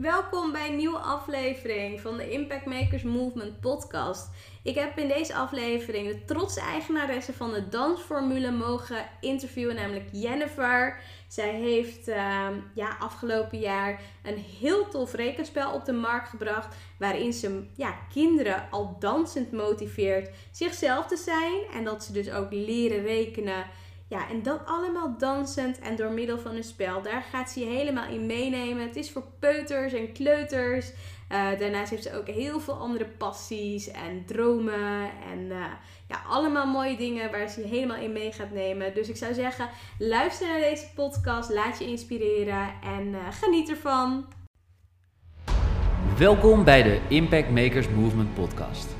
Welkom bij een nieuwe aflevering van de Impact Makers Movement podcast. Ik heb in deze aflevering de trotse eigenaresse van de dansformule mogen interviewen, namelijk Jennifer. Zij heeft ehm, ja, afgelopen jaar een heel tof rekenspel op de markt gebracht. Waarin ze ja, kinderen al dansend motiveert zichzelf te zijn. En dat ze dus ook leren rekenen. Ja, en dat allemaal dansend en door middel van een spel. Daar gaat ze je helemaal in meenemen. Het is voor peuters en kleuters. Uh, daarnaast heeft ze ook heel veel andere passies en dromen. En uh, ja, allemaal mooie dingen waar ze je helemaal in mee gaat nemen. Dus ik zou zeggen, luister naar deze podcast. Laat je inspireren en uh, geniet ervan. Welkom bij de Impact Makers Movement podcast.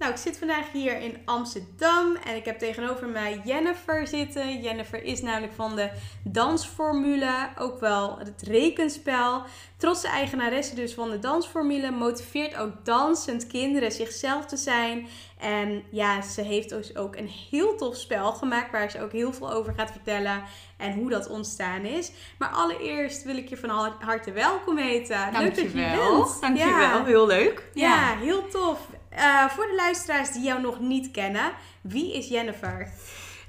Nou, ik zit vandaag hier in Amsterdam en ik heb tegenover mij Jennifer zitten. Jennifer is namelijk van de dansformule, ook wel het rekenspel. Trotse eigenaresse dus van de dansformule, motiveert ook dansend kinderen zichzelf te zijn. En ja, ze heeft dus ook een heel tof spel gemaakt waar ze ook heel veel over gaat vertellen en hoe dat ontstaan is. Maar allereerst wil ik je van harte welkom heten. Leuk dat je bent. Dankjewel, ja. heel leuk. Ja, heel tof. Uh, voor de luisteraars die jou nog niet kennen, wie is Jennifer?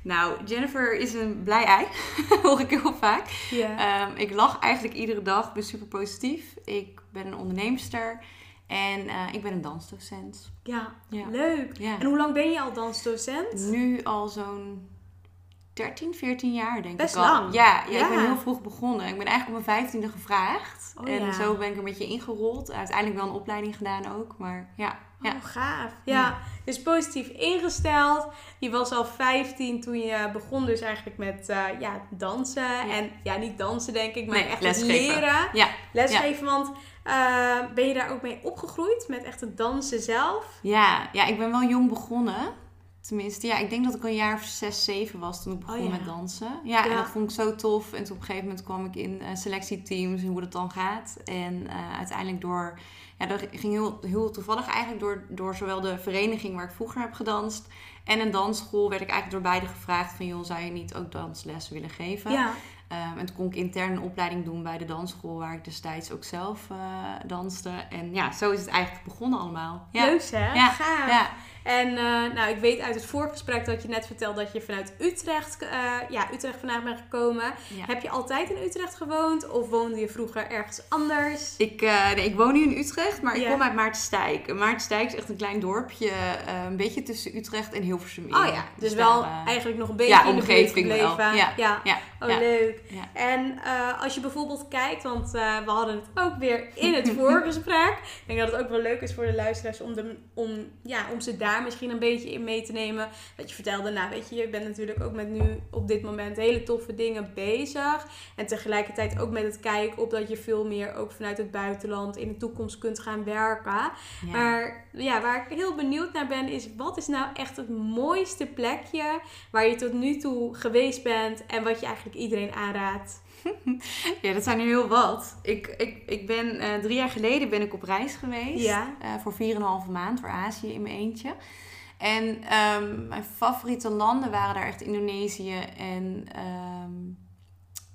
Nou, Jennifer is een blij ei, hoor ik heel vaak. Yeah. Um, ik lach eigenlijk iedere dag, ben super positief. Ik ben een onderneemster en uh, ik ben een dansdocent. Ja, ja. leuk. Ja. En hoe lang ben je al dansdocent? Nu al zo'n 13, 14 jaar denk Best ik al. lang. Ja, ja, ik ben heel vroeg begonnen. Ik ben eigenlijk op mijn vijftiende gevraagd. Oh, en zo ben ik er een beetje ingerold. Uiteindelijk wel een opleiding gedaan ook, maar ja. Ja. Oh, gaaf. Ja. dus positief ingesteld. Je was al 15 toen je begon dus eigenlijk met uh, ja, dansen. En ja, niet dansen denk ik, maar nee, echt lesgeven. leren. Ja. Lesgeven, want uh, ben je daar ook mee opgegroeid? Met echt het dansen zelf? Ja, ja ik ben wel jong begonnen. Tenminste, ja, ik denk dat ik een jaar of zes, zeven was toen ik begon oh, met dansen. Ja, en dat vond ik zo tof. En toen op een gegeven moment kwam ik in uh, selectieteams en hoe dat dan gaat. En uh, uiteindelijk door, ja, dat ging heel, heel toevallig eigenlijk door, door zowel de vereniging waar ik vroeger heb gedanst en een dansschool werd ik eigenlijk door beide gevraagd van, joh, zou je niet ook dansles willen geven? Ja. Um, en toen kon ik intern een opleiding doen bij de dansschool waar ik destijds ook zelf uh, danste. En ja, zo is het eigenlijk begonnen allemaal. Ja. Leuk hè? Ja. Gaaf. Ja. En uh, nou, ik weet uit het voorgesprek dat je net vertelde dat je vanuit Utrecht, uh, ja, Utrecht vandaag bent gekomen. Ja. Heb je altijd in Utrecht gewoond of woonde je vroeger ergens anders? Ik, uh, nee, ik woon nu in Utrecht, maar ik kom uit Maartensdijk. Maartensdijk is echt een klein dorpje, een beetje tussen Utrecht en Hilversum in. Oh ja, dus, dus wel daar, eigenlijk nog een beetje ja, in de omgeving wel. Ja, ja. ja. Oh, leuk. En als je bijvoorbeeld kijkt, want we hadden het ook weer in het voorgesprek. ik denk dat het ook wel leuk is voor de luisteraars om, de, om, ja, om ze daar misschien een beetje in mee te nemen. Dat je vertelde, nou weet je, je bent natuurlijk ook met nu op dit moment hele toffe dingen bezig. En tegelijkertijd ook met het kijken op dat je veel meer ook vanuit het buitenland in de toekomst kunt gaan werken. Ja. Maar ja, waar ik heel benieuwd naar ben, is wat is nou echt het mooiste plekje waar je tot nu toe geweest bent en wat je eigenlijk iedereen aanraadt? Ja, dat zijn er heel wat. Ik, ik, ik ben uh, drie jaar geleden ben ik op reis geweest. Ja. Uh, voor 4,5 maand voor Azië in mijn eentje. En um, mijn favoriete landen waren daar echt Indonesië en um,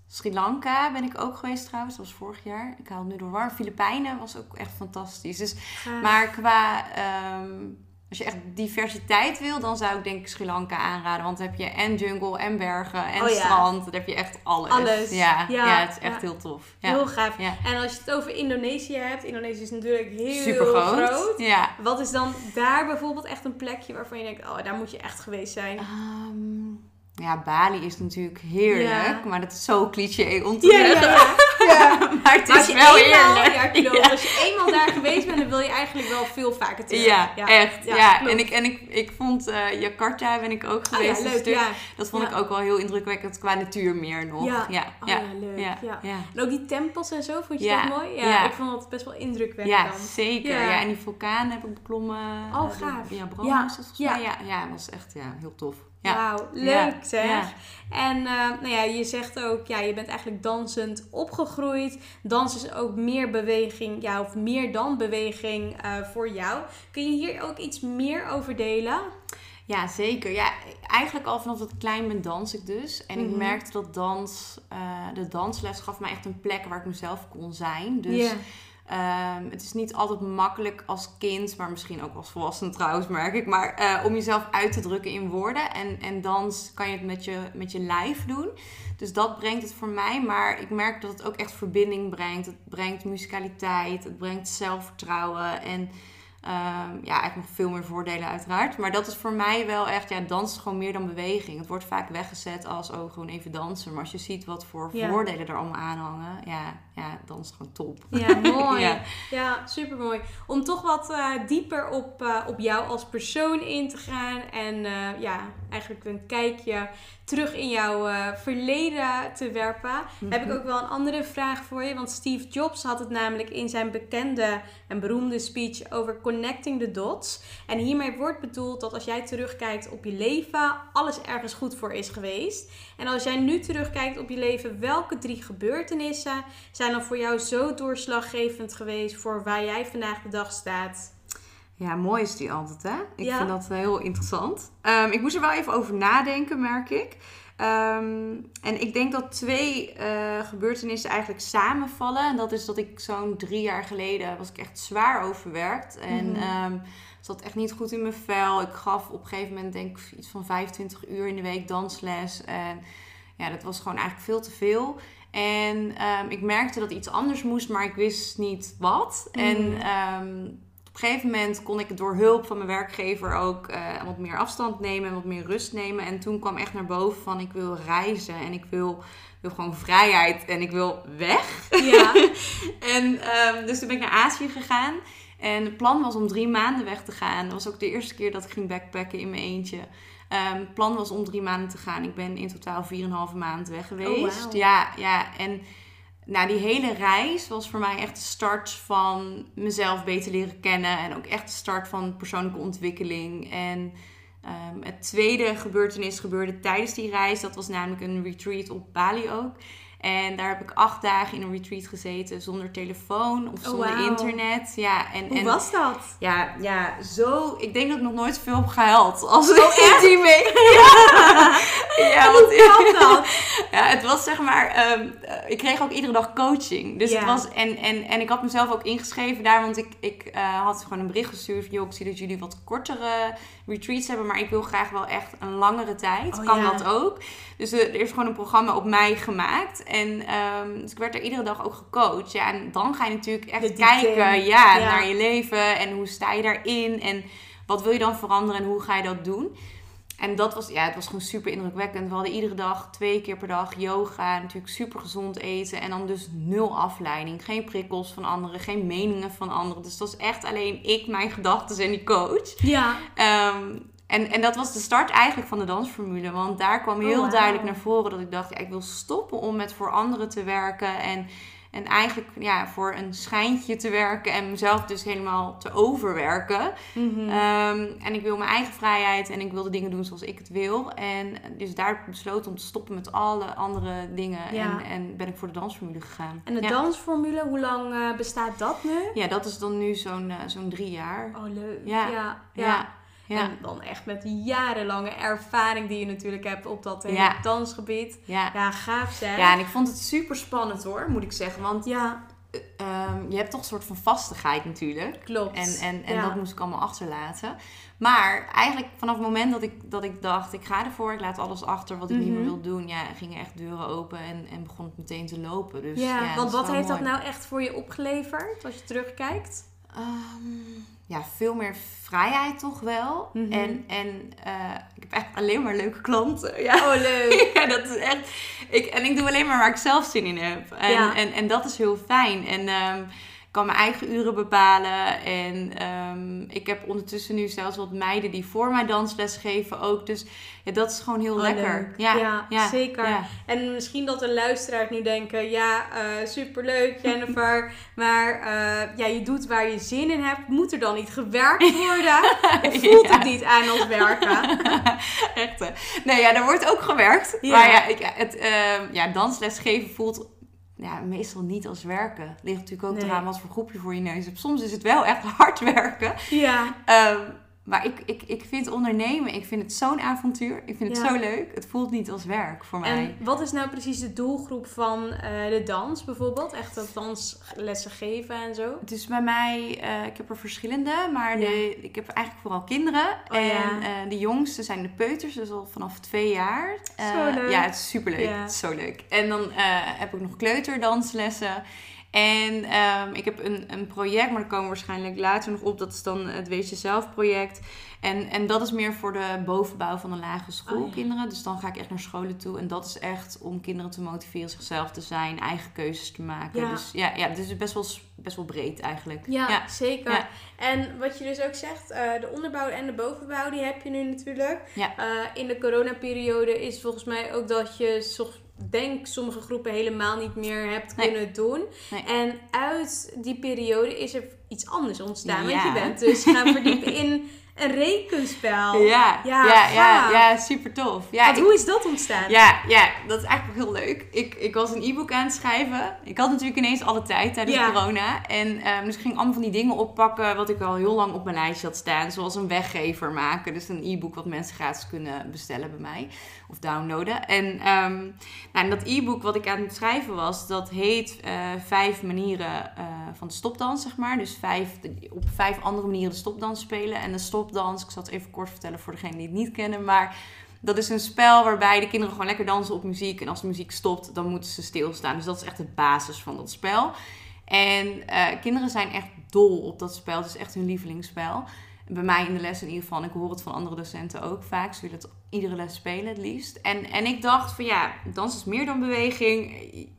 Sri Lanka ben ik ook geweest trouwens. Dat was vorig jaar. Ik haal het nu door war. Filipijnen was ook echt fantastisch. Dus, maar qua... Ehm, als je echt diversiteit wil, dan zou ik denk ik Sri Lanka aanraden. Want dan heb je en jungle en bergen en oh strand. Dan heb je echt alles. Alles. Ja, ja, het is echt heel tof. Heel gaaf. En als je het over Indonesië hebt. Indonesië is natuurlijk heel Super groot. groot. Ja. Wat is dan daar bijvoorbeeld echt een plekje waarvan je denkt... Oh, daar moet je echt geweest zijn? Ehm, ja, Bali is natuurlijk heerlijk, maar dat is zo cliché om te ja, zeggen. Ja, ja. maar het is wel heerlijk. Als je eenmaal daar geweest bent, dan wil je eigenlijk wel veel vaker terug. Ja, echt. Ja, En, ik, en ik, ik vond uh, Jakarta ben ik ook oh geweest. Oh, leuk, stuk. Dat vond ik ook wel heel indrukwekkend qua natuur meer nog. Ja, ja. Oh, ja. leuk. Ja. En ook die tempels en zo, vond je dat mooi? Ja, ik vond dat best wel indrukwekkend. Ja, zeker. Ja. en die vulkaan heb ik beklommen. Oh, gaaf. Ja, Brom ja. was dat volgens mij. Ja, ja, dat was echt ja, heel tof. Ja. Wauw, leuk zeg. En uh, nou ja, je zegt ook, ja, je bent eigenlijk dansend opgegroeid. Dans is ook meer beweging, ja, of meer dan beweging uh, voor jou. Kun je hier ook iets meer over delen? Ja, zeker. Ja, eigenlijk al vanaf dat ik klein ben dans ik dus. En ik mhm. merkte dat dans, uh, de dansles gaf mij echt een plek waar ik mezelf kon zijn. Dus yeah. Um, het is niet altijd makkelijk als kind, maar misschien ook als volwassene trouwens, merk ik. Maar uh, om jezelf uit te drukken in woorden. En, en dans kan je het met je, met je lijf doen. Dus dat brengt het voor mij. Maar ik merk dat het ook echt verbinding brengt. Het brengt musicaliteit, het brengt zelfvertrouwen. En Ehm, ja, eigenlijk nog veel meer voordelen uiteraard. Maar dat is voor mij wel echt, ja, dans is gewoon meer dan beweging. Het wordt vaak weggezet als, oh, gewoon even dansen. Maar als je ziet wat voor voordelen er allemaal aan hangen, ja, ja, dan is gewoon top. Ja, mooi. ja. ja, super mooi. Om toch wat uh, dieper op, uh, op jou als persoon in te gaan. En uh, ja, eigenlijk een kijkje terug in jouw uh, verleden te werpen, heb ik mhm. ook wel een andere vraag voor je. Want Steve Jobs had het namelijk in zijn bekende en beroemde speech over connecting the dots. En hiermee wordt bedoeld dat als jij terugkijkt op je leven, alles ergens goed voor is geweest. En als jij nu terugkijkt op je leven, welke drie gebeurtenissen zijn dan voor jou zo doorslaggevend geweest voor waar jij vandaag de dag staat? Ja, mooi is die altijd, hè? Ik vind dat heel interessant. Um, ik moest er wel even over nadenken, merk ik. Um, en ik denk dat twee uh, gebeurtenissen eigenlijk samenvallen. En dat is dat ik zo'n drie jaar geleden was ik echt zwaar overwerkt. En mm um, zat echt niet goed in mijn vel. Ik gaf op een gegeven moment denk ik iets van 25 uur in de week dansles. En ja, dat was gewoon eigenlijk veel te veel. En ik merkte dat iets anders moest, maar ik wist niet wat. En mhm een gegeven moment kon ik door hulp van mijn werkgever ook uh, wat meer afstand nemen en wat meer rust nemen. En toen kwam echt naar boven van ik wil reizen en ik wil, wil gewoon vrijheid en ik wil weg. Ja. en um, dus toen ben ik naar Azië gegaan. En het plan was om drie maanden weg te gaan. Dat was ook de eerste keer dat ik ging backpacken in mijn eentje. Um, het plan was om drie maanden te gaan. Ik ben in totaal 4,5 maanden weg oh, geweest. Oh, wow. Ja, ja. En nou, die hele reis was voor mij echt de start van mezelf beter leren kennen. En ook echt de start van persoonlijke ontwikkeling. En um, het tweede gebeurtenis gebeurde tijdens die reis. Dat was namelijk een retreat op Bali ook. En daar heb ik acht dagen in een retreat gezeten zonder telefoon of oh, zonder internet. Ja, en, Hoe en, was dat? Ja, ja, zo. Ik denk dat ik nog nooit zoveel heb gehuild als oh, in die week. Ja, ja want, dat? Ja, het was zeg maar. Um, ik kreeg ook iedere dag coaching. Dus het was. En, en, en ik had mezelf ook ingeschreven daar, want ik, ik uh, had gewoon een bericht gestuurd. Joh, ik zie dat jullie wat kortere retreats hebben, maar ik wil graag wel echt een langere tijd. Oh, kan dat ook? Dus er is gewoon een programma op mij gemaakt. En um, dus ik werd er iedere dag ook gecoacht. Ja, en dan ga je natuurlijk echt kijken ja, naar je leven en hoe sta je daarin en wat wil je dan veranderen en hoe ga je dat doen. En dat was, ja, het was gewoon super indrukwekkend. We hadden iedere dag, twee keer per dag yoga. Natuurlijk super gezond eten. En dan dus nul afleiding. Geen prikkels van anderen, geen meningen van anderen. Dus dat was echt alleen ik, mijn gedachten en die coach. Ja. Um, en, en dat was de start eigenlijk van de dansformule. Want daar kwam heel oh, duidelijk naar voren dat ik dacht, ja, ik wil stoppen om met voor anderen te werken. En, en eigenlijk ja, voor een schijntje te werken en mezelf dus helemaal te overwerken. Mhm. Ehm, en ik wil mijn eigen vrijheid en ik wil de dingen doen zoals ik het wil. En dus daar besloten om te stoppen met alle andere dingen. En, en ben ik voor de dansformule gegaan. En de dansformule, hoe lang uh, bestaat dat nu? Ja, dat is dan nu zo'n uh, zo'n drie jaar. Oh, leuk. ja. ja. ja. En dan echt met jarenlange ervaring die je natuurlijk hebt op dat hele dansgebied. Ja. ja, gaaf zeg. Ja, en ik vond het super spannend hoor, moet ik zeggen. Want ja. Ehm, je hebt toch een soort van vastigheid natuurlijk. Klopt. En, en, en dat moest ik allemaal achterlaten. Maar eigenlijk vanaf het moment dat ik, dat ik dacht, ik ga ervoor, ik laat alles achter wat ik niet meer mhm. wil doen. Ja, gingen echt deuren open en, en begon het meteen te lopen. Dus, ja, want wat heeft dat nou echt voor je opgeleverd als je terugkijkt? Ehm, ja, veel meer vrijheid toch wel. Mhm. En, en uh, ik heb echt alleen maar leuke klanten. Ja. Oh, leuk. ja, dat is echt... Ik, en ik doe alleen maar waar ik zelf zin in heb. En, ja. en, en dat is heel fijn. En... Um, kan mijn eigen uren bepalen. En um, ik heb ondertussen nu zelfs wat meiden die voor mij dansles geven ook. Dus ja, dat is gewoon heel oh, lekker. Ja, ja, zeker. En misschien dat de luisteraars nu denken: ja, uh, superleuk, Jennifer. maar uh, ja, je doet waar je zin in hebt. Moet er dan niet gewerkt worden? of voelt het niet aan als werken? Echt. Nee, ja, er wordt ook gewerkt. Maar ja, ik, het, uh, ja, dansles geven voelt ja, meestal niet als werken. Ligt natuurlijk ook nee. eraan wat voor groep je voor je neus hebt. Soms is het wel echt hard werken. Ja. Um, maar ik, ik, ik vind ondernemen, ik vind het zo'n avontuur. Ik vind het zo leuk. Het voelt niet als werk voor mij. En wat is nou precies de doelgroep van uh, de dans bijvoorbeeld? Echt dat danslessen geven en zo? Is bij mij, uh, ik heb er verschillende, maar de, ik heb eigenlijk vooral kinderen. Oh, en uh, de jongste zijn de peuters, dus al vanaf twee jaar. zo leuk. Ja, het is superleuk. Het is zo leuk. En dan heb ik nog kleuterdanslessen. En ehm, ik heb een, een project, maar daar komen we waarschijnlijk later nog op. Dat is dan het Wees Jezelf project. En, en dat is meer voor de bovenbouw van de lagere schoolkinderen. Oh, Dus dan ga ik echt naar scholen toe. En dat is echt om kinderen te motiveren zichzelf te zijn, eigen keuzes te maken. Dus ja, ja het is best wel, best wel breed eigenlijk. Ja, zeker. En wat je dus ook zegt, uh, de onderbouw en de bovenbouw, die heb je nu natuurlijk. Ja. Uh, in de coronaperiode is volgens mij ook dat je denk sommige groepen helemaal niet meer hebt kunnen doen. En uit die periode is er iets anders ontstaan. Want je bent dus gaan verdiepen in een rekenspel. Ja, ja, ja, ja, ja, super tof. Ja, hoe is dat ontstaan? Ja, ja, dat is eigenlijk heel leuk. Ik, ik was een e-book aan het schrijven. Ik had natuurlijk ineens alle tijd tijdens corona. En um, dus ik ging allemaal van die dingen oppakken wat ik al heel lang op mijn lijstje had staan. Zoals een weggever maken. Dus een e-book wat mensen gratis kunnen bestellen bij mij. Of downloaden. En, um, nou, dat e-book wat ik aan het schrijven was, dat heet uh, Vijf manieren uh, van de stopdans, zeg maar. Dus vijf, op vijf andere manieren de stopdans spelen. En de stop stopdans. Ik zal het even kort vertellen voor degenen die het niet kennen. Maar dat is een spel waarbij de kinderen gewoon lekker dansen op muziek. En als de muziek stopt, dan moeten ze stilstaan. Dus dat is echt de basis van dat spel. En uh, kinderen zijn echt dol op dat spel. Het is echt hun lievelingsspel. Bij mij in de les in ieder geval. Ik hoor het van andere docenten ook vaak. Ze willen het iedere les spelen het liefst. En, en ik dacht van ja, dans is meer dan beweging.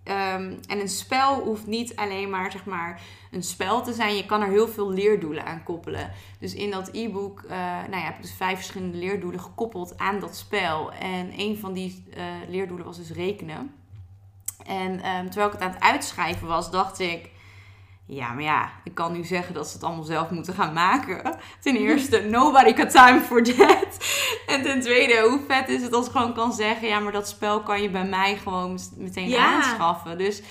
Um, en een spel hoeft niet alleen maar zeg maar een spel te zijn. Je kan er heel veel leerdoelen aan koppelen. Dus in dat e-book uh, nou ja, heb ik dus vijf verschillende leerdoelen gekoppeld aan dat spel. En een van die uh, leerdoelen was dus rekenen. En um, terwijl ik het aan het uitschrijven was, dacht ik ja, maar ja, ik kan nu zeggen dat ze het allemaal zelf moeten gaan maken. Ten eerste, nobody got time for that. En ten tweede, hoe vet is het als ik gewoon kan zeggen... ja, maar dat spel kan je bij mij gewoon meteen aanschaffen. Dus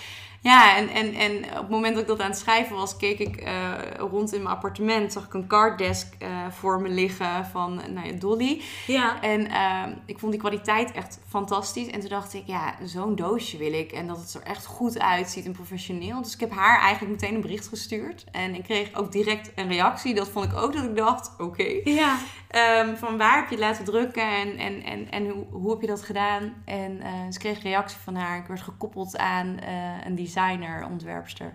ja, en, en, en op het moment dat ik dat aan het schrijven was, keek ik uh, rond in mijn appartement. Zag ik een carddesk uh, voor me liggen van nou ja, Dolly. Ja. En uh, ik vond die kwaliteit echt fantastisch. En toen dacht ik, ja, zo'n doosje wil ik. En dat het er echt goed uitziet en professioneel. Dus ik heb haar eigenlijk meteen een bericht gestuurd. En ik kreeg ook direct een reactie. Dat vond ik ook dat ik dacht, oké. Ja. Um, van waar heb je laten drukken en, en, en, en hoe, hoe heb je dat gedaan? En uh, ze kreeg een reactie van haar. Ik werd gekoppeld aan een design designer, ontwerpster.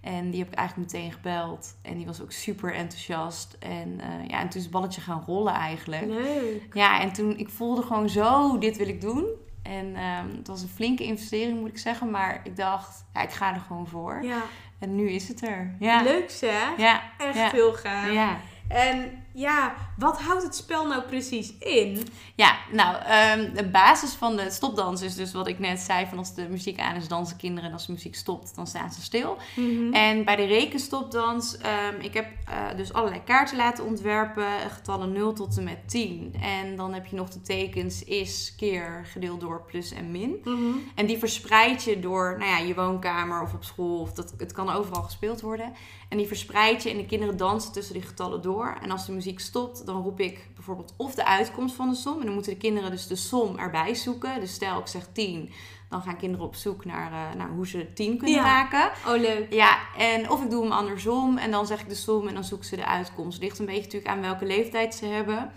En die heb ik eigenlijk meteen gebeld. En die was ook super enthousiast. En uh, ja, en toen is het balletje gaan rollen eigenlijk. Leuk. Ja, en toen, ik voelde gewoon zo, dit wil ik doen. En um, het was een flinke investering, moet ik zeggen. Maar ik dacht, ja, ik ga er gewoon voor. Ja. En nu is het er. Ja. Leuk zeg. Ja. Echt ja. heel gaaf. Ja. En ja, wat houdt het spel nou precies in? Ja, nou, um, de basis van de stopdans is dus wat ik net zei: van als de muziek aan is, dansen kinderen. En als de muziek stopt, dan staan ze stil. Mm -hmm. En bij de rekenstopdans, um, ik heb uh, dus allerlei kaarten laten ontwerpen, getallen 0 tot en met 10. En dan heb je nog de tekens is, keer, gedeeld door plus en min. Mm -hmm. En die verspreid je door nou ja, je woonkamer of op school, of dat, het kan overal gespeeld worden. En die verspreid je en de kinderen dansen tussen die getallen door. En als de muziek muziek stopt, dan roep ik bijvoorbeeld of de uitkomst van de som. En dan moeten de kinderen dus de som erbij zoeken. Dus stel ik zeg 10, dan gaan kinderen op zoek naar, uh, naar hoe ze 10 kunnen Ja. maken. Oh, leuk. Ja, en of ik doe hem andersom en dan zeg ik de som en dan zoeken ze de uitkomst. Het ligt een beetje natuurlijk aan welke leeftijd ze hebben.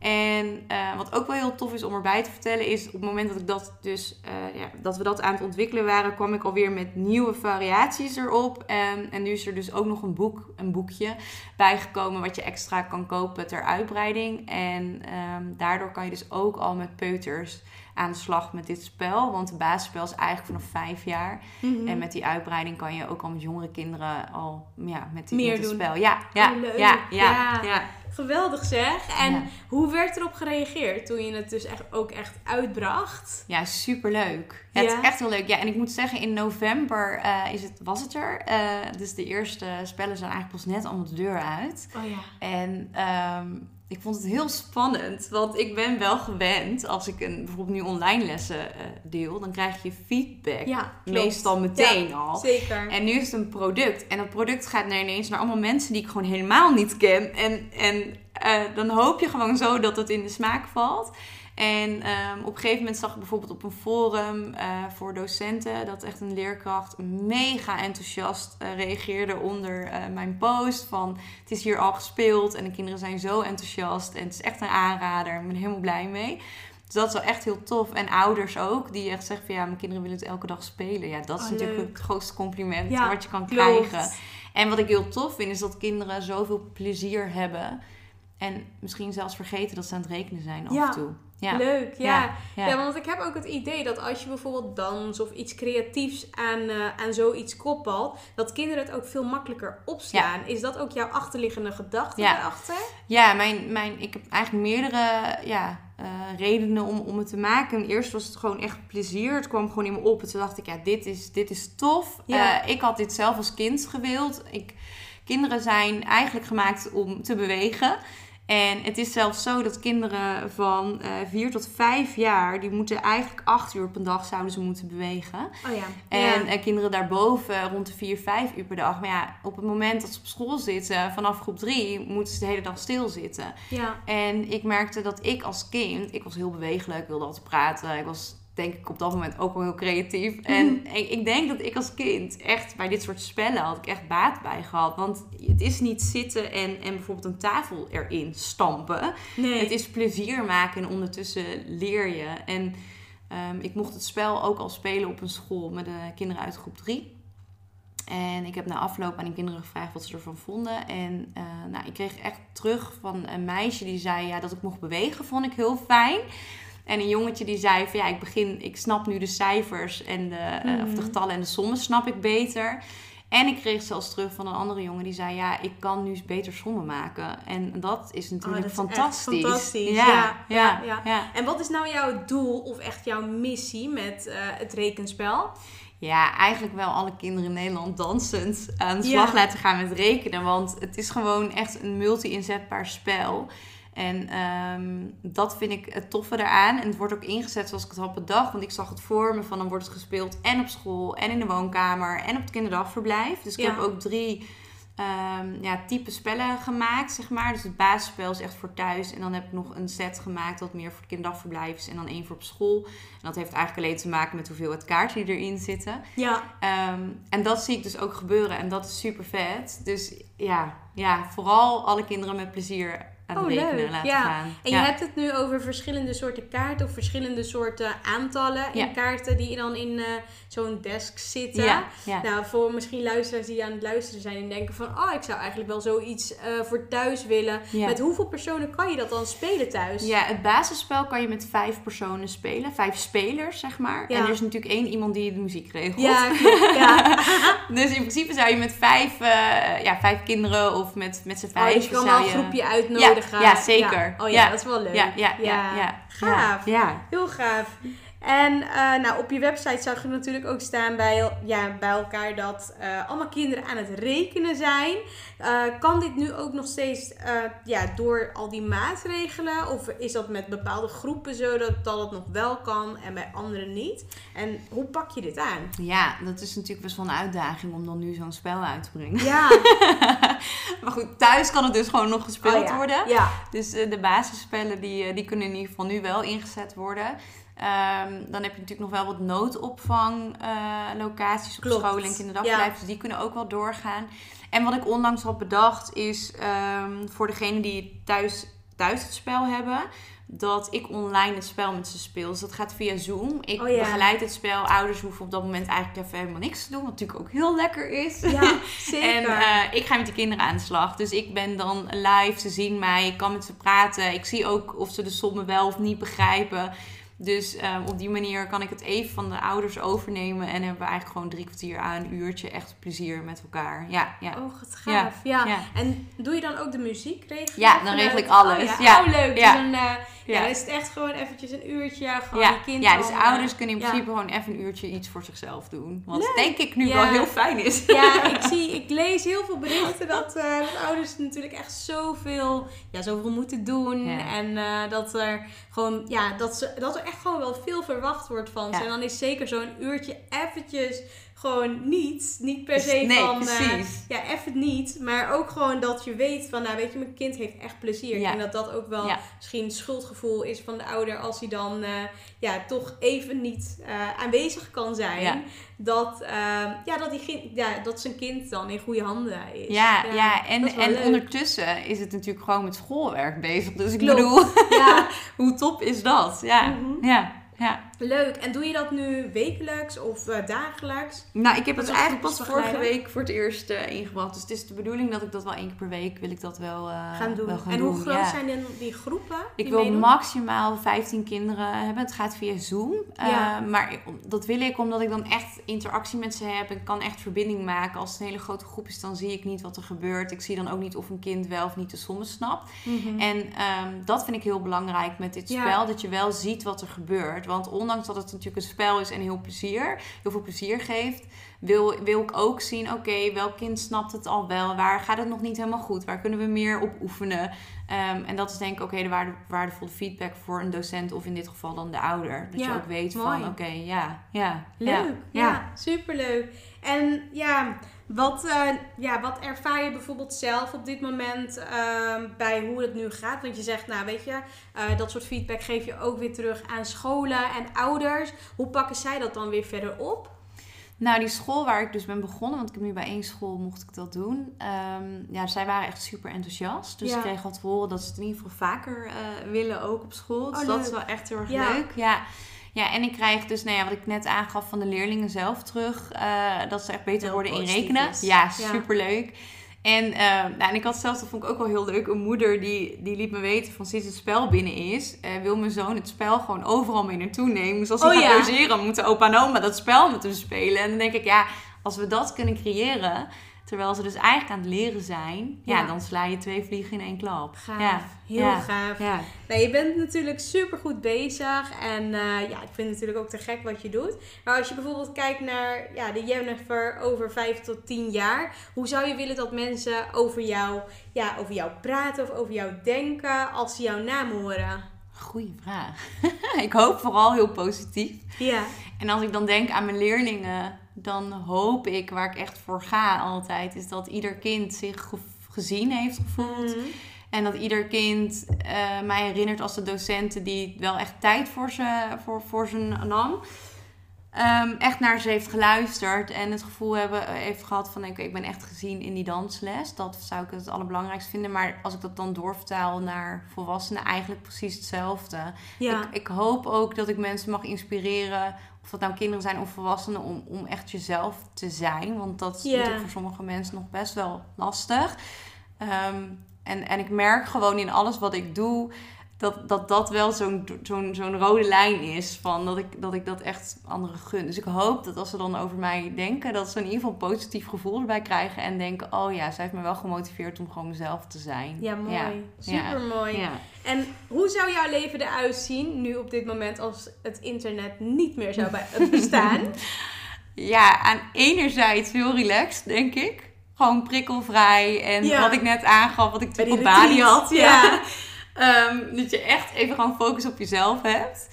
En eh, wat ook wel heel tof is om erbij te vertellen is op het moment dat ik dat dus eh, ja, dat we dat aan het ontwikkelen waren, kwam ik alweer met nieuwe variaties erop. En, en nu is er dus ook nog een boek, een boekje bijgekomen wat je extra kan kopen ter uitbreiding. En ehm, daardoor kan je dus ook al met peuters aan de slag met dit spel. Want de basisspel is eigenlijk vanaf vijf jaar. Mhm. En met die uitbreiding kan je ook al met jongere kinderen al ja, met, die, Meer met het doen. spel. Ja, ja, Oh, leuk. ja, ja, Ja. ja. Geweldig zeg. En Ja. hoe werd erop gereageerd toen je het dus echt, ook echt uitbracht? Ja, superleuk. Ja, Het is echt heel leuk. Ja, en ik moet zeggen, in november eh, is het, was het er. Eh, dus de eerste spellen zijn eigenlijk pas net allemaal de deur uit. Oh ja. En ehm, ik vond het heel spannend. Want ik ben wel gewend, als ik een, bijvoorbeeld nu online lessen eh, deel, dan krijg je feedback. Ja, meestal meteen Ja, al. Zeker. En nu is het een product. En dat product gaat naar ineens naar allemaal mensen die ik gewoon helemaal niet ken. En, en eh, dan hoop je gewoon zo dat het in de smaak valt. En ehm, op een gegeven moment zag ik bijvoorbeeld op een forum eh, voor docenten dat echt een leerkracht mega enthousiast eh, reageerde onder eh, mijn post. Van het is hier al gespeeld en de kinderen zijn zo enthousiast en het is echt een aanrader. Ik ben er helemaal blij mee. Dus dat is wel echt heel tof. En ouders ook, die echt zeggen van ja, mijn kinderen willen het elke dag spelen. Ja, dat is Oh, natuurlijk leuk. het grootste compliment Ja, wat je kan klopt. krijgen. En wat ik heel tof vind, is dat kinderen zoveel plezier hebben. En misschien zelfs vergeten dat ze aan het rekenen zijn af Ja. en toe. Ja. Leuk, ja. Ja. Ja. want ik heb ook het idee dat als je bijvoorbeeld dans of iets creatiefs aan, eh, aan zoiets koppelt, dat kinderen het ook veel makkelijker opslaan. Is dat ook jouw achterliggende gedachte daarachter? Ja, mijn, mijn, ik heb eigenlijk meerdere ja, eh, redenen om, om het te maken. Eerst was het gewoon echt plezier. Het kwam gewoon in me op. En toen dacht ik, ja, dit is, dit is tof. Ja. Eh, ik had dit zelf als kind gewild. Ik, kinderen zijn eigenlijk gemaakt om te bewegen. En het is zelfs zo dat kinderen van eh 4 tot 5 jaar, die moeten eigenlijk 8 uur per dag zouden ze moeten bewegen. Oh ja. En ja. eh, kinderen daarboven rond de 4, 5 uur per dag. Maar ja, op het moment dat ze op school zitten, vanaf groep 3, moeten ze de hele dag stilzitten. ja. En ik merkte dat ik als kind, ik was heel bewegelijk, ik wilde altijd praten. Ik was denk ik op dat moment ook wel heel creatief. En ik, ik denk dat ik als kind echt bij dit soort spellen had ik echt baat bij gehad. Want het is niet zitten en, en bijvoorbeeld een tafel erin stampen. Nee. Het is plezier maken en ondertussen leer je. En ehm, ik mocht het spel ook al spelen op een school met de kinderen uit groep 3. En ik heb na afloop aan die kinderen gevraagd wat ze ervan vonden. En eh, nou, ik kreeg echt terug van een meisje die zei ja, dat ik mocht bewegen, vond ik heel fijn. En een jongetje die zei van ja, ik begin, ik snap nu de cijfers en de, eh, of de getallen en de sommen snap ik beter. En ik kreeg zelfs terug van een andere jongen die zei ja, ik kan nu beter sommen maken. En dat is natuurlijk Oh, dat is echt fantastisch. fantastisch, Ja, ja, ja, ja. ja. En wat is nou jouw doel of echt jouw missie met eh, het rekenspel? Ja, eigenlijk wel alle kinderen in Nederland dansend aan de slag laten gaan met rekenen. Want het is gewoon echt een multi-inzetbaar spel. En ehm, dat vind ik het toffe eraan. En het wordt ook ingezet zoals ik het had bedacht. Want ik zag het voor me van dan wordt het gespeeld en op school en in de woonkamer en op het kinderdagverblijf. Dus ik Ja. heb ook drie ehm, ja, type spellen gemaakt, zeg maar. Dus het basisspel is echt voor thuis. En dan heb ik nog een set gemaakt wat meer voor het kinderdagverblijf is. En dan één voor op school. En dat heeft eigenlijk alleen te maken met hoeveelheid kaarten die erin zitten. Ja, Ehm, en dat zie ik dus ook gebeuren. En dat is super vet. Dus ja, ja vooral alle kinderen met plezier aan het Oh, rekenen leuk. laten Ja. gaan. en je hebt het nu over verschillende soorten kaarten of verschillende soorten aantallen in kaarten die dan in eh, zo'n desk zitten. ja, ja. Nou, voor misschien luisteraars die aan het luisteren zijn en denken van... oh, ik zou eigenlijk wel zoiets eh, voor thuis willen. Ja. Met hoeveel personen kan je dat dan spelen thuis? Ja, het basisspel kan je met vijf personen spelen. Vijf spelers, zeg maar. En er is natuurlijk één iemand die de muziek regelt. ja. Dus in principe zou je met vijf, eh, ja, vijf kinderen of met, met z'n Oh, vijf... dus je kan wel een je... groepje uitnodigen. Ja, ja, zeker. Oh ja, dat is wel leuk. Ja, ja, ja, ja. Gaaf. Ja. Heel gaaf. En eh, nou, op je website zag je natuurlijk ook staan bij, ja, bij elkaar dat eh, allemaal kinderen aan het rekenen zijn. Eh, kan dit nu ook nog steeds ja, door al die maatregelen? Of is dat met bepaalde groepen zo dat, dat het nog wel kan en bij anderen niet? En hoe pak je dit aan? Ja, dat is natuurlijk best wel een uitdaging om dan nu zo'n spel uit te brengen. Ja, maar goed, thuis kan het dus gewoon nog gespeeld Oh ja, worden. Ja. Dus de basisspellen die, die kunnen in ieder geval nu wel ingezet worden. Ehm, dan heb je natuurlijk nog wel wat noodopvanglocaties op Klopt. scholen en kinderdagverblijven. Dus die kunnen ook wel doorgaan. En wat ik onlangs had bedacht is ehm, voor degenen die thuis, thuis het spel hebben... dat ik online het spel met ze speel. Dus dat gaat via Zoom. Ik Oh ja. begeleid het spel. Ouders hoeven op dat moment eigenlijk even helemaal niks te doen. Wat natuurlijk ook heel lekker is. Ja, zeker. En eh, ik ga met die kinderen aan de slag. Dus ik ben dan live, ze zien mij, ik kan met ze praten. Ik zie ook of ze de sommen wel of niet begrijpen. Dus eh, op die manier kan ik het even van de ouders overnemen. En hebben we eigenlijk gewoon drie kwartier aan een uurtje echt plezier met elkaar. Ja, ja. Oh, wat gaaf. Ja. ja. En doe je dan ook de muziek? Regel je Ja, dan regel ik alles. Oh, ja. Oh, leuk. Ja. Dus dan, eh, ja. Dan is het echt gewoon eventjes een uurtje. Gewoon Ja, je kind ja, dus al, eh, ouders kunnen in principe gewoon even een uurtje iets voor zichzelf doen. Wat Leuk. denk ik nu wel heel fijn is. Ja, ik, zie, ik lees heel veel berichten dat, eh, dat ouders natuurlijk echt zoveel, ja, zoveel moeten doen. En dat er gewoon, ja, dat, ze, dat er echt gewoon wel veel verwacht wordt van ze. Ja. En dan is zeker zo'n uurtje eventjes gewoon niet. Niet per se Nee, van, precies. ja, even niet. Maar ook gewoon dat je weet van, nou weet je, mijn kind heeft echt plezier. Ja. En dat dat ook wel Ja. misschien schuldgevoel is van de ouder als hij dan, eh, ja, toch even niet eh, aanwezig kan zijn Ja. dat, ja, dat, die, ja, dat zijn kind dan in goede handen is. Ja, ja, en, en leuk. ondertussen is het natuurlijk gewoon met schoolwerk bezig. Dus ik Klopt. bedoel, Ja, hoe top is dat? Ja, Mhm. ja, ja. Leuk. En doe je dat nu wekelijks of eh, dagelijks? Nou, ik heb het eigenlijk pas vorige week voor het eerst eh, ingebracht. Dus het is de bedoeling dat ik dat wel één keer per week wil ik dat wel, eh, gaan doen. wel gaan en doen. hoe groot ja. zijn dan die groepen? Ik wil meedoen? maximaal 15 kinderen hebben. Het gaat via Zoom. Ja. maar dat wil ik omdat ik dan echt interactie met ze heb. Ik kan echt verbinding maken. Als het een hele grote groep is, dan zie ik niet wat er gebeurt. Ik zie dan ook niet of een kind wel of niet de sommen snapt. Mhm. En ehm, dat vind ik heel belangrijk met dit Ja. spel. Dat je wel ziet wat er gebeurt. Want ondanks dat het natuurlijk een spel is en heel plezier, heel veel plezier geeft, wil, wil ik ook zien, oké, welk kind snapt het al wel? Waar gaat het nog niet helemaal goed? Waar kunnen we meer op oefenen? Ehm, en dat is denk ik ook hele waarde, waardevolle feedback voor een docent of in dit geval dan de ouder. Dat je Ja, ook weet mooi. van, oké, ja, ja. Leuk, ja, ja. superleuk. En ja, wat, eh, ja, wat ervaar je bijvoorbeeld zelf op dit moment ehm, bij hoe het nu gaat? Want je zegt, nou weet je, eh, dat soort feedback geef je ook weer terug aan scholen en ouders. Hoe pakken zij dat dan weer verder op? Nou, die school waar ik dus ben begonnen, want ik heb nu bij één school mocht ik dat doen. Ehm, ja, zij waren echt super enthousiast. Dus Ja. ik kreeg al te horen dat ze het in ieder geval vaker eh, willen ook op school. Dus Oh, dat is wel echt heel erg Ja. leuk. Ja. Ja, en ik krijg dus, nou ja, wat ik net aangaf van de leerlingen zelf terug. eh, dat ze echt beter Heel worden in rekenen. is. Ja, Ja. superleuk. En, eh, nou, en ik had zelfs, dat vond ik ook wel heel leuk, een moeder die, die liet me weten van sinds het spel binnen is, eh, wil mijn zoon het spel gewoon overal mee naartoe nemen. Dus als hij Oh, gaat ja. logeren, moeten opa en oma dat spel met hem spelen. En dan denk ik, ja, als we dat kunnen creëren, terwijl ze dus eigenlijk aan het leren zijn, ja, Ja. dan sla je twee vliegen in één klap. Gaaf, Ja. heel Ja. gaaf. Ja. Nou, je bent natuurlijk super goed bezig. En eh, ja, ik vind het natuurlijk ook te gek wat je doet. Maar als je bijvoorbeeld kijkt naar ja, de Jennifer over 5 tot 10 jaar. Hoe zou je willen dat mensen over jou, ja, over jou praten of over jou denken als ze jouw naam horen? Goeie vraag. ik hoop vooral heel positief. Ja, En als ik dan denk aan mijn leerlingen, dan hoop ik, waar ik echt voor ga altijd, is dat ieder kind zich ge- gezien heeft gevoeld. Mhm. En dat ieder kind eh, mij herinnert als de docenten die wel echt tijd voor ze, voor, voor ze nam. Ehm, echt naar ze heeft geluisterd en het gevoel hebben, eh, heeft gehad van oké, ik ben echt gezien in die dansles. Dat zou ik het allerbelangrijkste vinden. Maar als ik dat dan doorvertaal naar volwassenen, eigenlijk precies hetzelfde. ja. Ik, ik hoop ook dat ik mensen mag inspireren, of dat nou kinderen zijn of volwassenen, om, om echt jezelf te zijn. Want dat is natuurlijk voor sommige mensen nog best wel lastig. Ehm, en, en ik merk gewoon in alles wat ik doe, dat dat, dat wel zo'n zo'n zo'n rode lijn is. Van dat, ik, dat ik dat echt anderen gun. Dus ik hoop dat als ze dan over mij denken, dat ze in ieder geval een positief gevoel erbij krijgen. En denken, oh ja, zij heeft me wel gemotiveerd om gewoon mezelf te zijn. ja, mooi. Ja. Super mooi. Ja. En hoe zou jouw leven eruit zien nu op dit moment als het internet niet meer zou bestaan? Ja, aan enerzijds heel relaxed, denk ik. Gewoon prikkelvrij. En Ja. wat ik net aangaf, wat ik toen op Bali had. ja. Ehm, dat je echt even gewoon focus op jezelf hebt.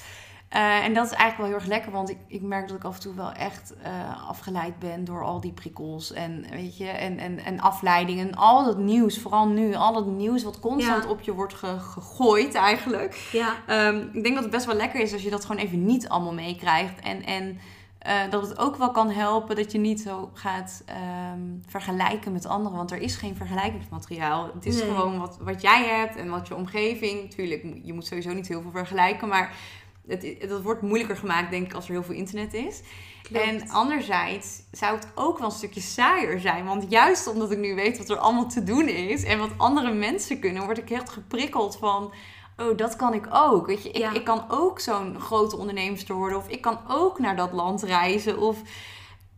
Eh, en dat is eigenlijk wel heel erg lekker, want ik, ik merk dat ik af en toe wel echt uh, afgeleid ben door al die prikkels en, weet je, en, en, en afleiding en al dat nieuws, vooral nu, al dat nieuws wat constant op je wordt gegooid eigenlijk. Ja. Um, ik denk dat het best wel lekker is als je dat gewoon even niet allemaal meekrijgt en, en uh, dat het ook wel kan helpen dat je niet zo gaat um, vergelijken met anderen. Want er is geen vergelijkingsmateriaal. Het is gewoon wat, wat jij hebt en wat je omgeving. Natuurlijk, je moet sowieso niet heel veel vergelijken. Maar het, het wordt moeilijker gemaakt, denk ik, als er heel veel internet is. En anderzijds zou het ook wel een stukje saaier zijn. Want juist omdat ik nu weet wat er allemaal te doen is en wat andere mensen kunnen, word ik echt geprikkeld van oh, dat kan ik ook. Weet je, ik, ik kan ook zo'n grote onderneemster worden. Of ik kan ook naar dat land reizen. Of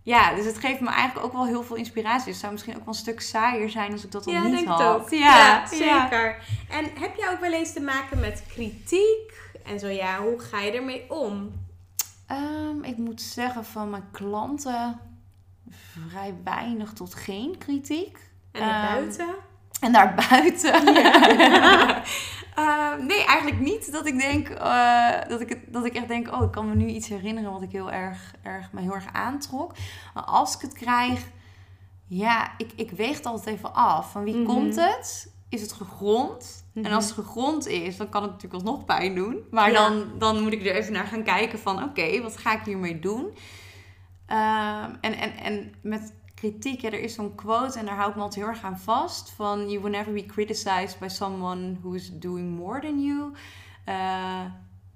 ja, dus het geeft me eigenlijk ook wel heel veel inspiratie. Dus het zou misschien ook wel een stuk saaier zijn als ik dat al ja, niet denk had. Het ook. Ja, zeker. En heb jij ook wel eens te maken met kritiek? En zo ja, hoe ga je ermee om? Um, ik moet zeggen van mijn klanten vrij weinig tot geen kritiek. En daarbuiten? Um, en daarbuiten? Ja. Uh, nee, eigenlijk niet. Dat ik denk uh, dat, ik, dat ik echt denk, oh, ik kan me nu iets herinneren wat ik heel erg, erg me heel erg aantrok. Maar als ik het krijg, ja, ik, ik weeg het altijd even af. Van wie mm -hmm. komt het? Is het gegrond? Mm -hmm. En als het gegrond is, dan kan het natuurlijk alsnog pijn doen. Maar ja. dan, dan moet ik er even naar gaan kijken van, oké, okay, wat ga ik hiermee doen? Uh, en, en, en met kritiek. Ja, er is zo'n quote en daar hou ik me altijd heel erg aan vast. Van, you will never be criticized by someone who is doing more than you. Uh,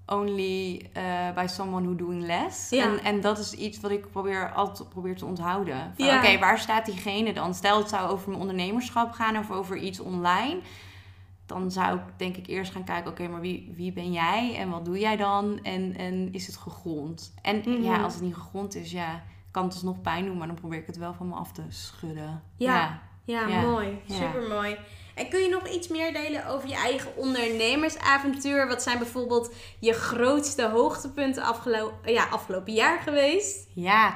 only uh, by someone who doing less. Ja. En, en dat is iets wat ik probeer altijd probeer te onthouden. Ja. Oké, waar staat diegene dan? Stel het zou over mijn ondernemerschap gaan of over iets online. Dan zou ik denk ik eerst gaan kijken, oké, maar wie, wie ben jij en wat doe jij dan? En, en is het gegrond? En mm -hmm. ja, als het niet gegrond is, ja, kan het dus nog pijn doen, maar dan probeer ik het wel van me af te schudden. Ja, ja, ja, mooi. Super mooi. En kun je nog iets meer delen over je eigen ondernemersavontuur? Wat zijn bijvoorbeeld je grootste hoogtepunten afgelopen, ja, afgelopen jaar geweest? Ja.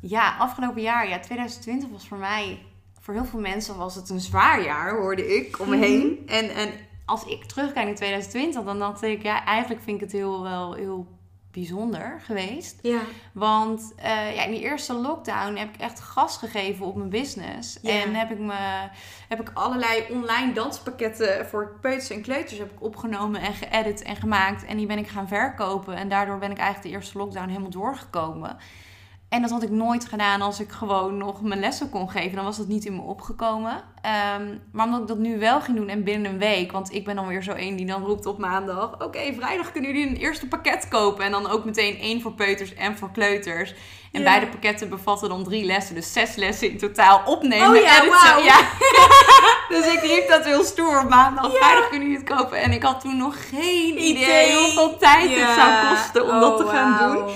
ja, afgelopen jaar, ja, 2020 was voor mij, voor heel veel mensen was het een zwaar jaar, hoorde ik om me heen. Mm -hmm. En, en als ik terugkijk in 2020, dan dacht ik, ja, eigenlijk vind ik het heel wel heel bijzonder geweest. Ja. Want uh, ja, in die eerste lockdown heb ik echt gas gegeven op mijn business. Ja. En heb ik, me, heb ik allerlei online danspakketten voor peuters en kleuters heb ik opgenomen en geëdit en gemaakt. En die ben ik gaan verkopen. En daardoor ben ik eigenlijk de eerste lockdown helemaal doorgekomen. En dat had ik nooit gedaan als ik gewoon nog mijn lessen kon geven. Dan was dat niet in me opgekomen. Um, maar omdat ik dat nu wel ging doen en binnen een week. Want ik ben dan weer zo één die dan roept op maandag. Oké, okay, vrijdag kunnen jullie een eerste pakket kopen. En dan ook meteen één voor peuters en voor kleuters. En ja. beide pakketten bevatten dan drie lessen. Dus zes lessen in totaal opnemen. Oh ja, wow. ja. dus ik riep dat heel stoer op maandag. Ja. Vrijdag kunnen jullie het kopen. En ik had toen nog geen idee, idee hoeveel tijd het zou kosten om oh, dat te gaan wow. doen.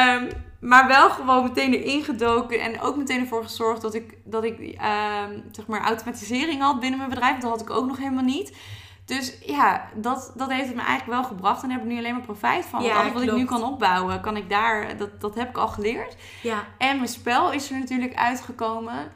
Um, maar wel gewoon meteen erin gedoken. En ook meteen ervoor gezorgd dat ik, dat ik uh, zeg maar automatisering had binnen mijn bedrijf. Dat had ik ook nog helemaal niet. Dus ja, dat, dat heeft het me eigenlijk wel gebracht. En daar heb ik nu alleen maar profijt van. Ja, Want alles wat klopt. ik nu kan opbouwen, kan ik daar... Dat, dat heb ik al geleerd. Ja. En mijn spel is er natuurlijk uitgekomen.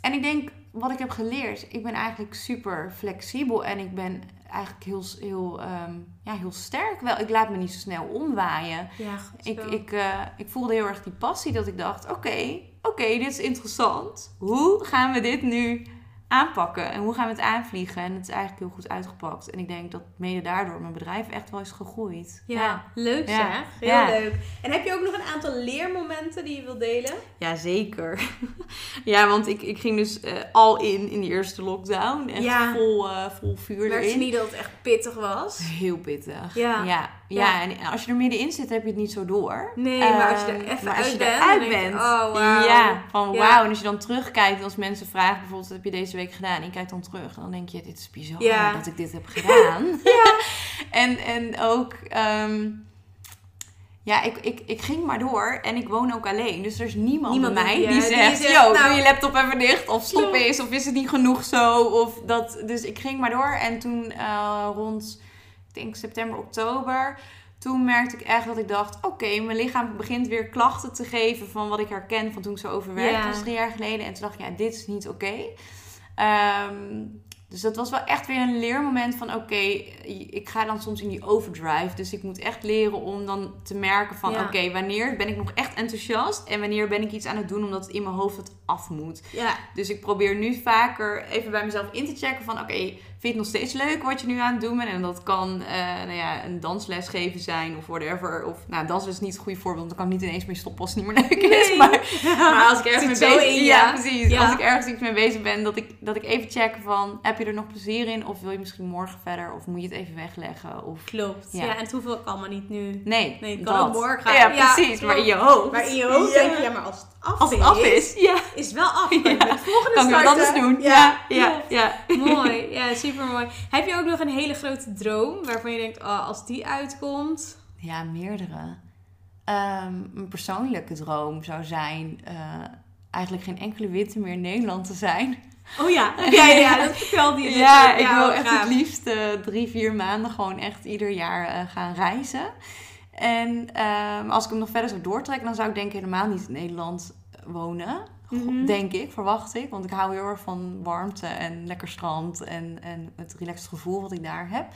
En ik denk, wat ik heb geleerd... Ik ben eigenlijk super flexibel. En ik ben eigenlijk heel, heel, um, ja, heel sterk wel. Ik laat me niet zo snel omwaaien. Ja, ik, ik, uh, ik voelde heel erg die passie dat ik dacht: oké, okay, oké, okay, dit is interessant. Hoe gaan we dit nu aanpakken en hoe gaan we het aanvliegen? En het is eigenlijk heel goed uitgepakt. En ik denk dat mede daardoor mijn bedrijf echt wel is gegroeid. Ja, ja. leuk ja. zeg. Heel ja. leuk. En heb je ook nog een aantal leermomenten die je wilt delen? Ja, zeker. ja, want ik, ik ging dus uh, al in in die eerste lockdown. Echt vol, uh, vol vuur Merk je niet dat het echt pittig was? Heel pittig. Ja. ja. Ja, en als je er middenin zit, heb je het niet zo door. Nee, maar als je er even maar uit je bent, oh, wow. Ja, van ja. wauw. En als je dan terugkijkt, als mensen vragen bijvoorbeeld, wat heb je deze week gedaan? En je kijkt dan terug, dan denk je, dit is bizar ja. dat ik dit heb gedaan. ja. en, en ook... Um, ja, ik, ik, ik ging maar door en ik woon ook alleen. Dus er is niemand, niemand bij mij die, die zegt... Die yo, nou, doe je laptop even dicht. Of stop eens. Of is het niet genoeg zo. Of dat, dus ik ging maar door. En toen uh, rond denk september, oktober. Toen merkte ik echt dat ik dacht: oké, okay, mijn lichaam begint weer klachten te geven van wat ik herken van toen ik zo overwerkt yeah. was drie jaar geleden. En toen dacht ik: ja, dit is niet oké. Okay. Um, Dus dat was wel echt weer een leermoment van oké, ik ga dan soms in die overdrive. Dus ik moet echt leren om dan te merken van oké, wanneer ben ik nog echt enthousiast en wanneer ben ik iets aan het doen omdat het in mijn hoofd het af moet. Ja. Dus ik probeer nu vaker even bij mezelf in te checken van oké, vind je het nog steeds leuk wat je nu aan het doen bent? En dat kan uh, nou ja, een dansles geven zijn of whatever. Of nou, dansles is niet het goede voorbeeld, want dan kan ik niet ineens meer stoppen als het niet meer leuk is. Maar, maar, als ik ergens mee bezig ben, ja, precies. Als ik ergens iets mee bezig ben, dat ik, dat ik even check van heb je er nog plezier in? Of wil je misschien morgen verder? Of moet je het even wegleggen? Of, klopt. Ja. en het hoeft ook allemaal niet nu. Nee, nee het kan ook morgen. Ja, precies. maar in je hoofd. Maar in je hoofd denk je, ja, maar als het af als het is, af is, ja. is het wel af. Ja. Volgende kan. Kan ik wat anders doen. Ja, ja, ja. Mooi. Ja, super mooi. Heb je ook nog een hele grote droom waarvan je denkt, oh, als die uitkomt? Ja, meerdere. Um, een persoonlijke droom zou zijn uh, eigenlijk geen enkele winter meer in Nederland te zijn. Oh ja, ja, ja dat vertelde je. Ja, ik wil echt het liefst uh, drie, vier maanden gewoon echt ieder jaar uh, gaan reizen. En um, als ik hem nog verder zou doortrekken, dan zou ik denk ik helemaal niet in Nederland wonen. Mm-hmm. Denk ik, verwacht ik. Want ik hou heel erg van warmte en lekker strand en, en het relaxed gevoel wat ik daar heb.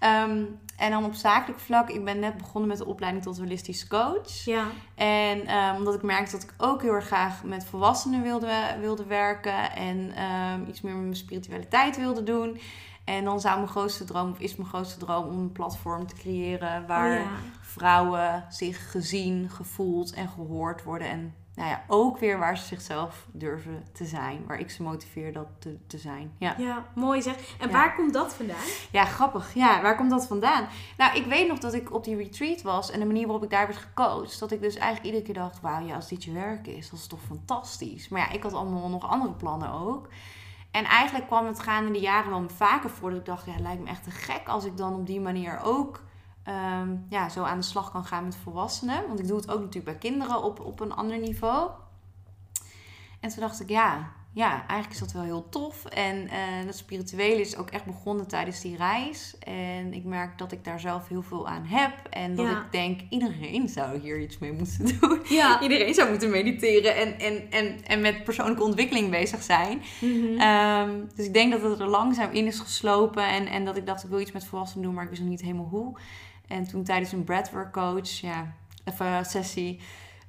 Um, en dan op zakelijk vlak, ik ben net begonnen met de opleiding tot holistisch coach. Ja. En um, omdat ik merkte dat ik ook heel erg graag met volwassenen wilde, wilde werken en um, iets meer met mijn spiritualiteit wilde doen. En dan zou mijn grootste droom, of is mijn grootste droom, om een platform te creëren waar oh vrouwen zich gezien, gevoeld en gehoord worden. En nou ja, ook weer waar ze zichzelf durven te zijn. Waar ik ze motiveer dat te, te zijn. Ja. ja, mooi zeg. En waar komt dat vandaan? Ja, grappig. Ja, waar komt dat vandaan? Nou, ik weet nog dat ik op die retreat was. En de manier waarop ik daar werd gecoacht. Dat ik dus eigenlijk iedere keer dacht, wauw, ja, als dit je werk is, dat is toch fantastisch. Maar ja, ik had allemaal nog andere plannen ook. En eigenlijk kwam het gaande de jaren wel vaker voor dat ik dacht, ja, het lijkt me echt te gek als ik dan op die manier ook Ehm, ja, zo aan de slag kan gaan met volwassenen. Want ik doe het ook natuurlijk bij kinderen op, op een ander niveau. En toen dacht ik, ja, ja, eigenlijk is dat wel heel tof. En uh, dat spirituele is ook echt begonnen tijdens die reis. En ik merk dat ik daar zelf heel veel aan heb. En dat ik denk, iedereen zou hier iets mee moeten doen. Ja. iedereen zou moeten mediteren en, en, en, en met persoonlijke ontwikkeling bezig zijn. Mhm. Ehm, dus ik denk dat het er langzaam in is geslopen. En, en dat ik dacht, ik wil iets met volwassenen doen, maar ik wist nog niet helemaal hoe. En toen tijdens een breathwork coach, ja, even sessie,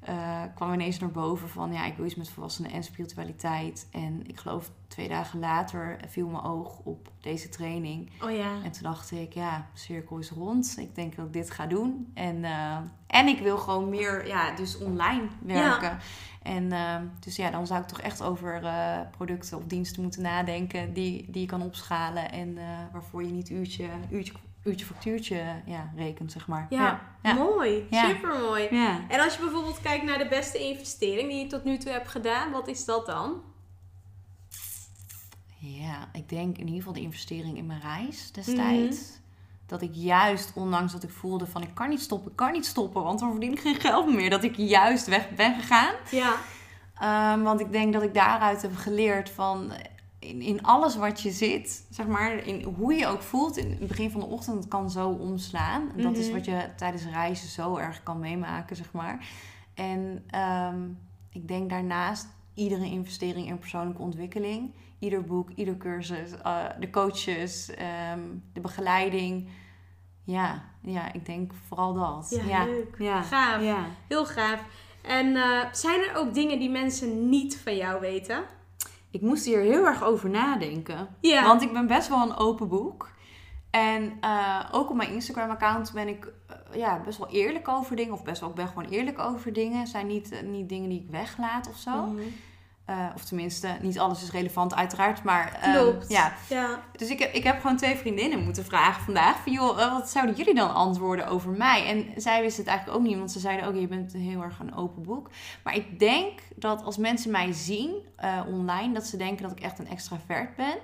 uh, kwam ineens naar boven van ja, ik wil iets met volwassenen en spiritualiteit. En ik geloof twee dagen later viel mijn oog op deze training. Oh ja. En toen dacht ik, ja, cirkel is rond. Ik denk dat ik dit ga doen. En, uh, en ik wil gewoon meer, ja, dus online werken. Ja. En uh, dus ja, dan zou ik toch echt over producten of diensten moeten nadenken die, die je kan opschalen en waarvoor je niet uurtje, uurtje uurtje factuurtje ja, rekent, zeg maar. Ja, ja. mooi. Ja. Super mooi. Ja. En als je bijvoorbeeld kijkt naar de beste investering die je tot nu toe hebt gedaan, wat is dat dan? Ja, ik denk in ieder geval de investering in mijn reis destijds. Mhm. Dat ik juist, ondanks dat ik voelde van ik kan niet stoppen, ik kan niet stoppen, want dan verdien ik geen geld meer. Dat ik juist weg ben gegaan. Ja. Um, want ik denk dat ik daaruit heb geleerd van in, in alles wat je zit, zeg maar, in hoe je ook voelt in het begin van de ochtend, het kan zo omslaan. Dat is mhm. wat je tijdens reizen zo erg kan meemaken, zeg maar. En ehm, ik denk daarnaast iedere investering in persoonlijke ontwikkeling, ieder boek, ieder cursus, uh, de coaches, um, de begeleiding. Ja, ja, ik denk vooral dat. Ja, ja. leuk. Ja. Gaaf. Ja. Heel gaaf. En uh, zijn er ook dingen die mensen niet van jou weten? Ik moest hier heel erg over nadenken. Ja. Want ik ben best wel een open boek. En uh, ook op mijn Instagram-account ben ik uh, ja, best wel eerlijk over dingen. Of best wel, ik ben gewoon eerlijk over dingen. Het zijn niet, uh, niet dingen die ik weglaat of zo. Mm -hmm. Uh, of tenminste, niet alles is relevant uiteraard, maar... Klopt. Um, ja. ja. Dus ik heb, ik heb gewoon twee vriendinnen moeten vragen vandaag. Van joh, wat zouden jullie dan antwoorden over mij? En zij wisten het eigenlijk ook niet, want ze zeiden ook... je bent heel erg een open boek. Maar ik denk dat als mensen mij zien uh, online... dat ze denken dat ik echt een extravert ben.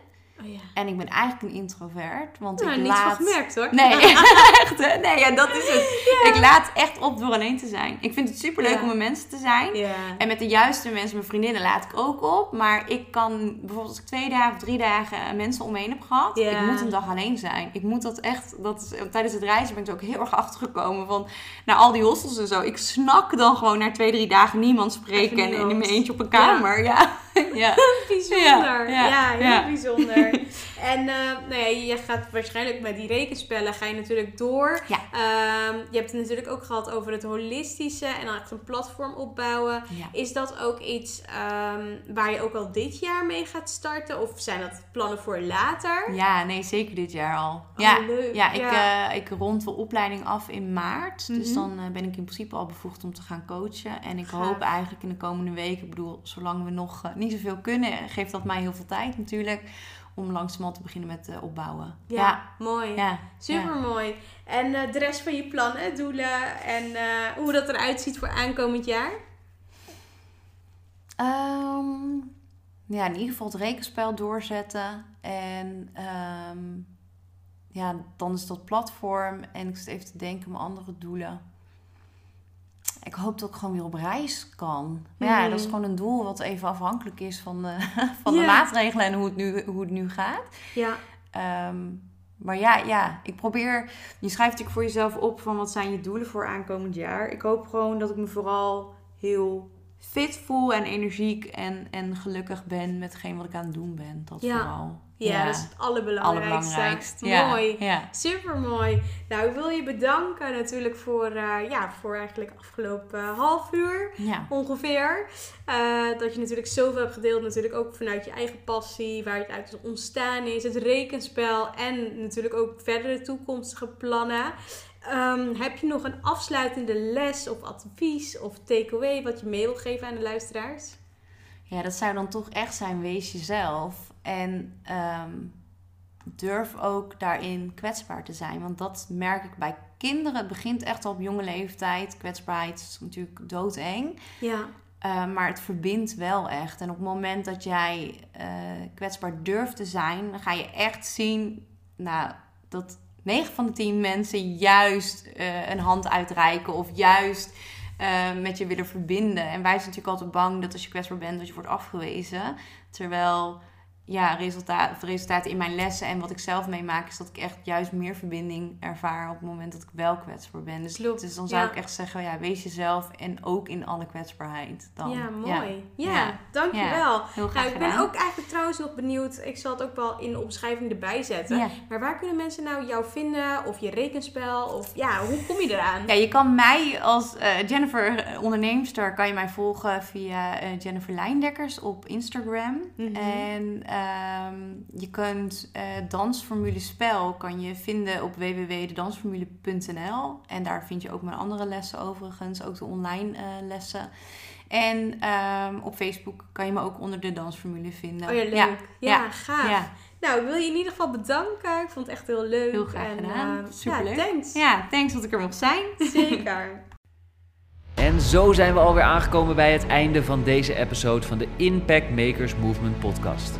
Oh ja. En ik ben eigenlijk een introvert. Want nou, ik niets laat... van gemerkt hoor. Nee, echt hè? Nee, ja, dat is het. Ja. Ik laat echt op door alleen te zijn. Ik vind het super leuk Ja. om met mensen te zijn. En met de juiste mensen, mijn vriendinnen, laat ik ook op. Maar ik kan bijvoorbeeld als ik twee dagen of drie dagen mensen om me heen heb gehad. Ik moet een dag alleen zijn. Ik moet dat echt, dat is, tijdens het reizen ben ik er ook heel erg achtergekomen van, naar al die hostels en zo. Ik snak dan gewoon na twee, drie dagen niemand spreken en, in mijn eentje op een kamer. Ja, Ja. bijzonder. Ja, heel bijzonder. En uh, nou ja, je gaat waarschijnlijk met die rekenspellen ga je natuurlijk door. Ja. Ehm, je hebt het natuurlijk ook gehad over het holistische en dan echt een platform opbouwen. Is dat ook iets um, waar je ook al dit jaar mee gaat starten? Of zijn dat plannen voor later? Ja, nee, zeker dit jaar al. Oh, ja, leuk. ja, ik, uh, ik rond de opleiding af in maart. Dus mhm. dan uh, ben ik in principe al bevoegd om te gaan coachen. En ik hoop eigenlijk in de komende weken, ik bedoel, zolang we nog niet zoveel kunnen, geeft dat mij heel veel tijd natuurlijk om langzamerhand te beginnen met uh, opbouwen. Ja, mooi. Ja, Super mooi. En uh, de rest van je plannen, doelen en uh, hoe dat eruit ziet voor aankomend jaar? Um, ja, in ieder geval het rekenspel doorzetten. En um, ja, dan is dat platform. En ik zit even te denken mijn andere doelen ik hoop dat ik gewoon weer op reis kan. Maar ja, dat is mhm. gewoon een doel wat even afhankelijk is van de, van de maatregelen en hoe het nu, hoe het nu gaat. Ja. Ehm, maar ja, ja, ik probeer. Je schrijft natuurlijk voor jezelf op van wat zijn je doelen voor aankomend jaar. Ik hoop gewoon dat ik me vooral heel fit voel en energiek en, en gelukkig ben met hetgeen wat ik aan het doen ben. Dat vooral. Ja, dat is het allerbelangrijkste. Mooi. Ja. Super mooi. Nou, ik wil je bedanken natuurlijk voor, uh, ja, voor eigenlijk afgelopen half uur ongeveer. Uh, dat je natuurlijk zoveel hebt gedeeld. Natuurlijk ook vanuit je eigen passie, waar het uit ontstaan is. Het rekenspel en natuurlijk ook verdere toekomstige plannen. Um, heb je nog een afsluitende les of advies of takeaway wat je mee wil geven aan de luisteraars? Ja, dat zou dan toch echt zijn, wees jezelf. En ehm, durf ook daarin kwetsbaar te zijn. Want dat merk ik bij kinderen. Het begint echt al op jonge leeftijd. Kwetsbaarheid is natuurlijk doodeng. Ja. Uh, maar het verbindt wel echt. En op het moment dat jij uh, kwetsbaar durft te zijn, dan ga je echt zien nou, dat 9 van de 10 mensen juist uh, een hand uitreiken of juist met je willen verbinden. En wij zijn natuurlijk altijd bang dat als je kwetsbaar bent, dat je wordt afgewezen. Terwijl ja, resultaat, resultaten in mijn lessen en wat ik zelf meemaak, is dat ik echt juist meer verbinding ervaar op het moment dat ik wel kwetsbaar ben. Dus, dus dan zou ik echt zeggen, ja, wees jezelf en ook in alle kwetsbaarheid. Dan. Ja, mooi. Ja, ja. dankjewel. Heel graag nou, ik ben ook eigenlijk trouwens nog benieuwd, ik zal het ook wel in de omschrijving erbij zetten, maar waar kunnen mensen nou jou vinden of je rekenspel of ja, hoe kom je eraan? Ja, je kan mij als uh, Jennifer onderneemster, kan je mij volgen via uh, Jennifer Lijndekkers op Instagram. Mhm. En Ehm, je kunt uh, dansformule spel kan je vinden op www.dansformule.nl. En daar vind je ook mijn andere lessen overigens, ook de online uh, lessen. En um, op Facebook kan je me ook onder de dansformule vinden. Oh ja, leuk. Ja, ja, gaaf. Ja. Nou, ik wil je in ieder geval bedanken. Ik vond het echt heel leuk. Heel graag gedaan. Uh, Superleuk. Ja, thanks. Ja, thanks dat ik er mocht zijn. Zeker. En zo zijn we alweer aangekomen bij het einde van deze episode van de Impact Makers Movement podcast.